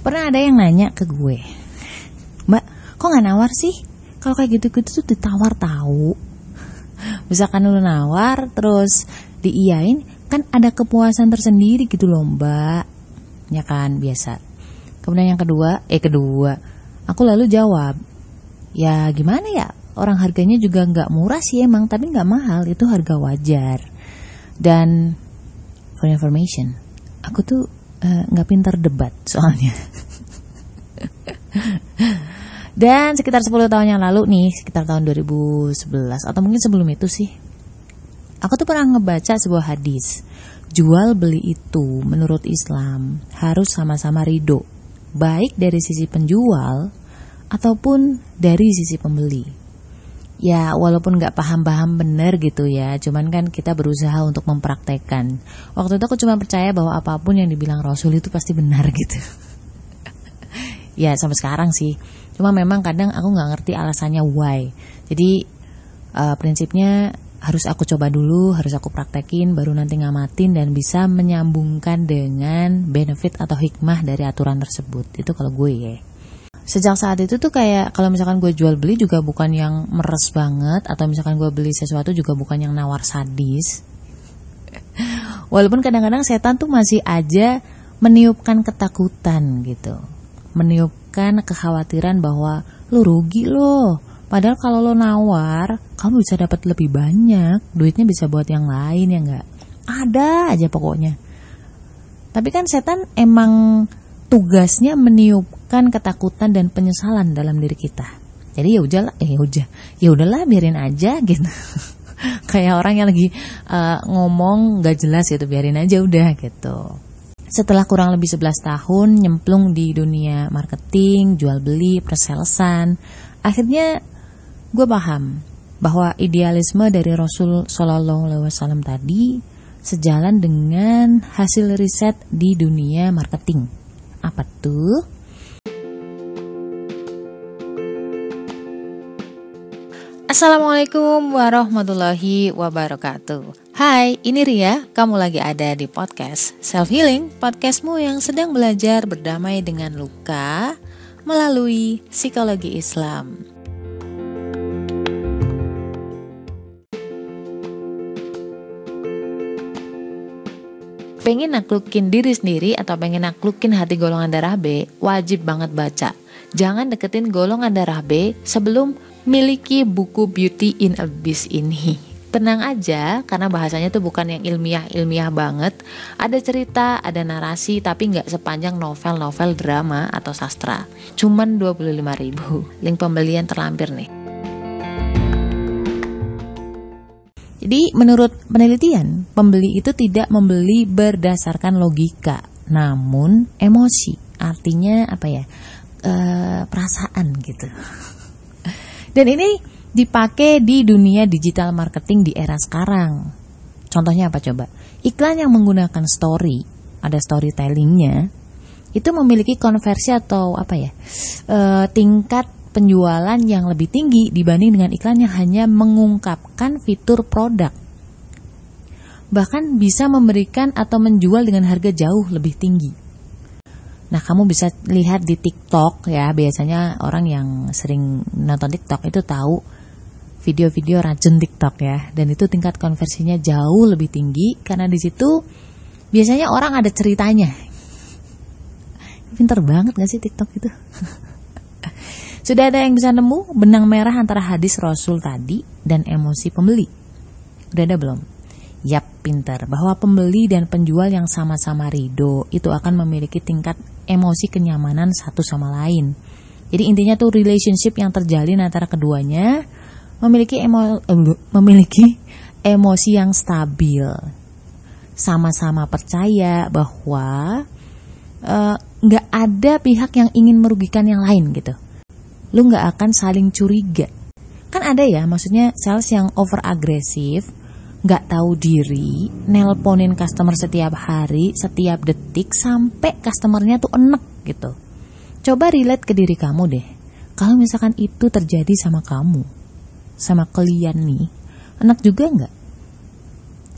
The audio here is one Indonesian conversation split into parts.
Pernah ada yang nanya ke gue, Mbak, kok nggak nawar sih? Kalau kayak gitu-gitu tuh ditawar tahu. Misalkan lu nawar, terus diiyain, kan ada kepuasan tersendiri gitu loh mbak. Ya kan, biasa. Kemudian yang kedua, eh kedua, aku lalu jawab, ya gimana ya? Orang harganya juga nggak murah sih emang, tapi nggak mahal, itu harga wajar. Dan for information, aku tuh nggak uh, pintar debat soalnya. Dan sekitar 10 tahun yang lalu nih, sekitar tahun 2011 atau mungkin sebelum itu sih, aku tuh pernah ngebaca sebuah hadis. Jual beli itu menurut Islam harus sama-sama ridho, baik dari sisi penjual ataupun dari sisi pembeli. Ya walaupun nggak paham-paham bener gitu ya, cuman kan kita berusaha untuk mempraktekkan. Waktu itu aku cuma percaya bahwa apa pun yang dibilang Rasul itu pasti benar gitu. ya sampai sekarang sih cuma memang kadang aku nggak ngerti alasannya why jadi uh, prinsipnya harus aku coba dulu harus aku praktekin baru nanti ngamatin dan bisa menyambungkan dengan benefit atau hikmah dari aturan tersebut itu kalau gue ya sejak saat itu tuh kayak kalau misalkan gue jual beli juga bukan yang meres banget atau misalkan gue beli sesuatu juga bukan yang nawar sadis walaupun kadang-kadang setan tuh masih aja meniupkan ketakutan gitu meniupkan kekhawatiran bahwa lo rugi loh. Padahal kalau lo nawar, kamu bisa dapat lebih banyak, duitnya bisa buat yang lain ya enggak? Ada aja pokoknya. Tapi kan setan emang tugasnya meniupkan ketakutan dan penyesalan dalam diri kita. Jadi ya udahlah, eh ya udah, ya udahlah biarin aja gitu. Kayak orang yang lagi uh, ngomong gak jelas gitu, biarin aja udah gitu. Setelah kurang lebih 11 tahun nyemplung di dunia marketing, jual beli, perselesan, akhirnya gue paham bahwa idealisme dari Rasul Shallallahu Alaihi Wasallam tadi sejalan dengan hasil riset di dunia marketing. Apa tuh? Assalamualaikum warahmatullahi wabarakatuh. Hai, ini Ria. Kamu lagi ada di podcast Self Healing, podcastmu yang sedang belajar berdamai dengan luka melalui psikologi Islam. Pengen naklukin diri sendiri atau pengen naklukin hati golongan darah B, wajib banget baca. Jangan deketin golongan darah B sebelum miliki buku Beauty in Abyss ini tenang aja karena bahasanya tuh bukan yang ilmiah-ilmiah banget. Ada cerita, ada narasi tapi nggak sepanjang novel-novel drama atau sastra. Cuman 25 ribu. Link pembelian terlampir nih. Jadi menurut penelitian, pembeli itu tidak membeli berdasarkan logika, namun emosi. Artinya apa ya? E, perasaan gitu. Dan ini dipakai di dunia digital marketing di era sekarang. Contohnya apa coba? Iklan yang menggunakan story, ada storytellingnya, itu memiliki konversi atau apa ya, e, tingkat penjualan yang lebih tinggi dibanding dengan iklan yang hanya mengungkapkan fitur produk. Bahkan bisa memberikan atau menjual dengan harga jauh lebih tinggi. Nah, kamu bisa lihat di TikTok ya, biasanya orang yang sering nonton TikTok itu tahu video-video racun TikTok ya. Dan itu tingkat konversinya jauh lebih tinggi karena di situ biasanya orang ada ceritanya. Pinter banget gak sih TikTok itu? Sudah ada yang bisa nemu benang merah antara hadis Rasul tadi dan emosi pembeli? Udah ada belum? Yap, pinter. Bahwa pembeli dan penjual yang sama-sama ridho itu akan memiliki tingkat emosi kenyamanan satu sama lain. Jadi intinya tuh relationship yang terjalin antara keduanya memiliki emo, memiliki emosi yang stabil. Sama-sama percaya bahwa eh, nggak uh, ada pihak yang ingin merugikan yang lain gitu. Lu nggak akan saling curiga. Kan ada ya, maksudnya sales yang over agresif, nggak tahu diri, nelponin customer setiap hari, setiap detik sampai customernya tuh enek gitu. Coba relate ke diri kamu deh. Kalau misalkan itu terjadi sama kamu, sama kalian nih, enak juga nggak?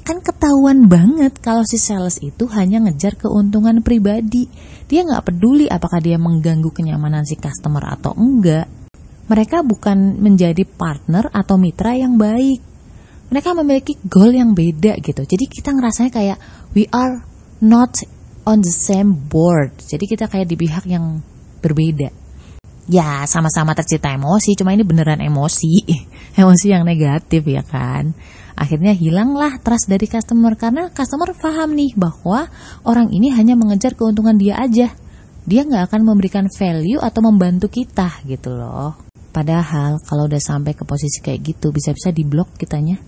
kan ketahuan banget kalau si sales itu hanya ngejar keuntungan pribadi. Dia nggak peduli apakah dia mengganggu kenyamanan si customer atau enggak. Mereka bukan menjadi partner atau mitra yang baik. Mereka memiliki goal yang beda gitu. Jadi kita ngerasanya kayak we are not on the same board. Jadi kita kayak di pihak yang berbeda. Ya sama-sama tercipta emosi, cuma ini beneran emosi. emosi yang negatif ya kan Akhirnya hilanglah trust dari customer karena customer paham nih bahwa orang ini hanya mengejar keuntungan dia aja. Dia nggak akan memberikan value atau membantu kita gitu loh. Padahal kalau udah sampai ke posisi kayak gitu bisa-bisa diblok kitanya.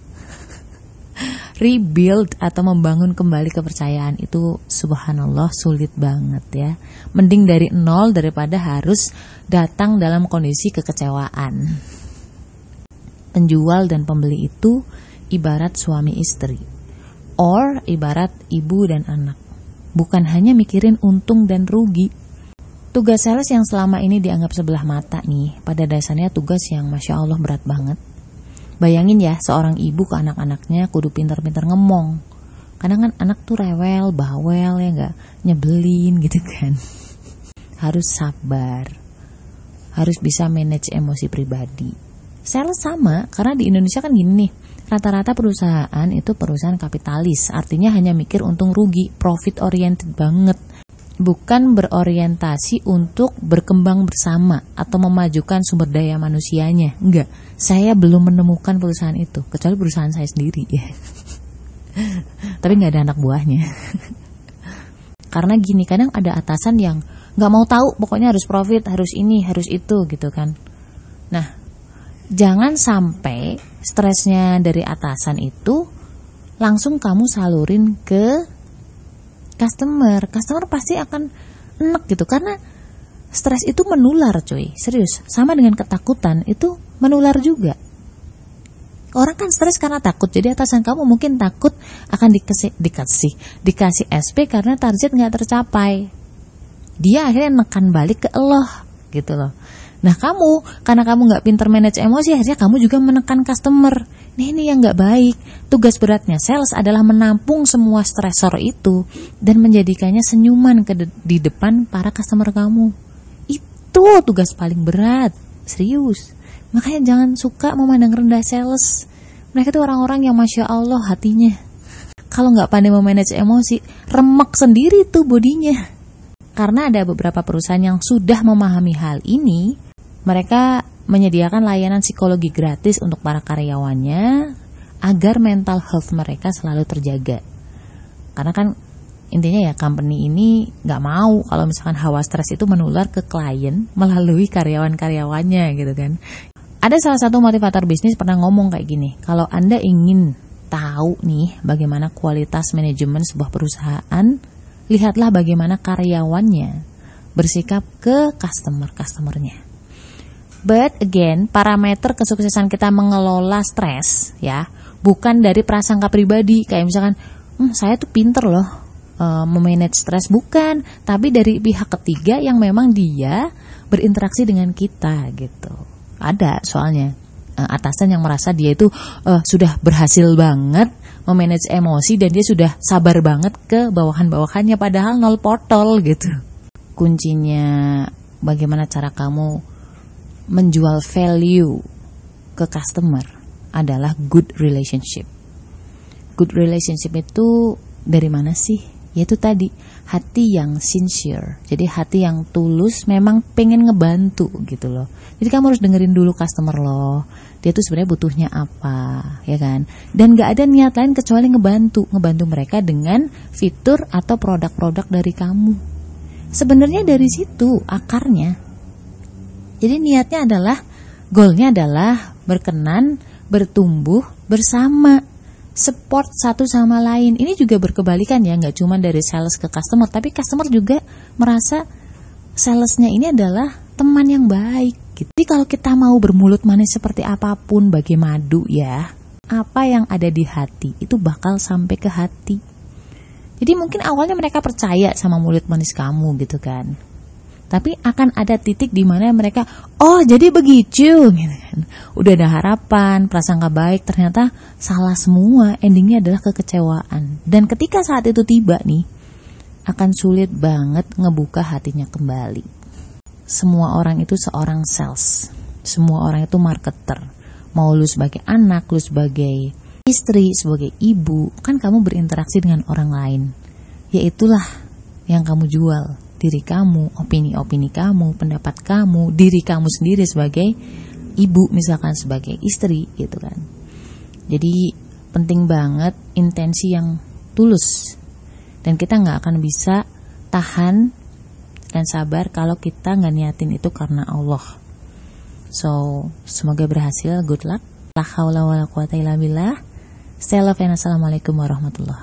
Rebuild atau membangun kembali kepercayaan itu subhanallah sulit banget ya. Mending dari nol daripada harus datang dalam kondisi kekecewaan. Penjual dan pembeli itu ibarat suami istri, or ibarat ibu dan anak. Bukan hanya mikirin untung dan rugi. Tugas sales yang selama ini dianggap sebelah mata nih, pada dasarnya tugas yang masya Allah berat banget. Bayangin ya, seorang ibu ke anak-anaknya kudu pintar-pintar ngemong. Kadang kan anak tuh rewel, bawel ya nggak, nyebelin gitu kan. Harus sabar, harus bisa manage emosi pribadi. Sales sama, karena di Indonesia kan gini nih, Rata-rata perusahaan itu perusahaan kapitalis, artinya hanya mikir untung rugi, profit oriented banget. Bukan berorientasi untuk berkembang bersama atau memajukan sumber daya manusianya. Enggak, saya belum menemukan perusahaan itu, kecuali perusahaan saya sendiri ya. Tapi nggak ada anak buahnya. Karena gini, kadang ada atasan yang nggak mau tahu, pokoknya harus profit, harus ini, harus itu gitu kan. Nah, jangan sampai stresnya dari atasan itu langsung kamu salurin ke customer. Customer pasti akan enek gitu karena stres itu menular cuy. Serius, sama dengan ketakutan itu menular juga. Orang kan stres karena takut, jadi atasan kamu mungkin takut akan dikasih, dikasih, dikasih SP karena target nggak tercapai. Dia akhirnya nekan balik ke Allah gitu loh. Nah kamu, karena kamu nggak pinter manage emosi, akhirnya kamu juga menekan customer. Nih ini yang nggak baik. Tugas beratnya sales adalah menampung semua stresor itu dan menjadikannya senyuman ke de di depan para customer kamu. Itu tugas paling berat, serius. Makanya jangan suka memandang rendah sales. Mereka itu orang-orang yang masya Allah hatinya. Kalau nggak pandai memanage emosi, remek sendiri tuh bodinya. Karena ada beberapa perusahaan yang sudah memahami hal ini, mereka menyediakan layanan psikologi gratis untuk para karyawannya agar mental health mereka selalu terjaga. Karena kan intinya ya company ini nggak mau kalau misalkan hawa stres itu menular ke klien melalui karyawan-karyawannya gitu kan. Ada salah satu motivator bisnis pernah ngomong kayak gini, kalau Anda ingin tahu nih bagaimana kualitas manajemen sebuah perusahaan, lihatlah bagaimana karyawannya bersikap ke customer-customernya. But again, parameter kesuksesan kita mengelola stres ya, bukan dari prasangka pribadi kayak misalkan, hm, saya tuh pinter loh uh, memanage stres bukan, tapi dari pihak ketiga yang memang dia berinteraksi dengan kita gitu. Ada soalnya uh, atasan yang merasa dia itu uh, sudah berhasil banget memanage emosi dan dia sudah sabar banget ke bawahan-bawahannya padahal nol portol gitu. Kuncinya bagaimana cara kamu menjual value ke customer adalah good relationship. Good relationship itu dari mana sih? Yaitu tadi hati yang sincere. Jadi hati yang tulus memang pengen ngebantu gitu loh. Jadi kamu harus dengerin dulu customer lo. Dia tuh sebenarnya butuhnya apa, ya kan? Dan gak ada niat lain kecuali ngebantu, ngebantu mereka dengan fitur atau produk-produk dari kamu. Sebenarnya dari situ akarnya jadi niatnya adalah goalnya adalah berkenan, bertumbuh bersama, support satu sama lain. Ini juga berkebalikan ya, nggak cuma dari sales ke customer, tapi customer juga merasa salesnya ini adalah teman yang baik. Gitu. Jadi kalau kita mau bermulut manis seperti apa pun bagi madu ya, apa yang ada di hati itu bakal sampai ke hati. Jadi mungkin awalnya mereka percaya sama mulut manis kamu gitu kan. Tapi akan ada titik di mana mereka oh jadi begitu gitu kan. Udah ada harapan prasangka baik ternyata salah semua. Endingnya adalah kekecewaan. Dan ketika saat itu tiba nih akan sulit banget ngebuka hatinya kembali. Semua orang itu seorang sales. Semua orang itu marketer. Mau lu sebagai anak lu sebagai istri sebagai ibu kan kamu berinteraksi dengan orang lain. Yaitulah yang kamu jual diri kamu, opini-opini kamu, pendapat kamu, diri kamu sendiri sebagai ibu misalkan sebagai istri gitu kan. Jadi penting banget intensi yang tulus dan kita nggak akan bisa tahan dan sabar kalau kita nggak niatin itu karena Allah. So semoga berhasil. Good luck. La haula wala quwata illa billah. Stay love and assalamualaikum warahmatullahi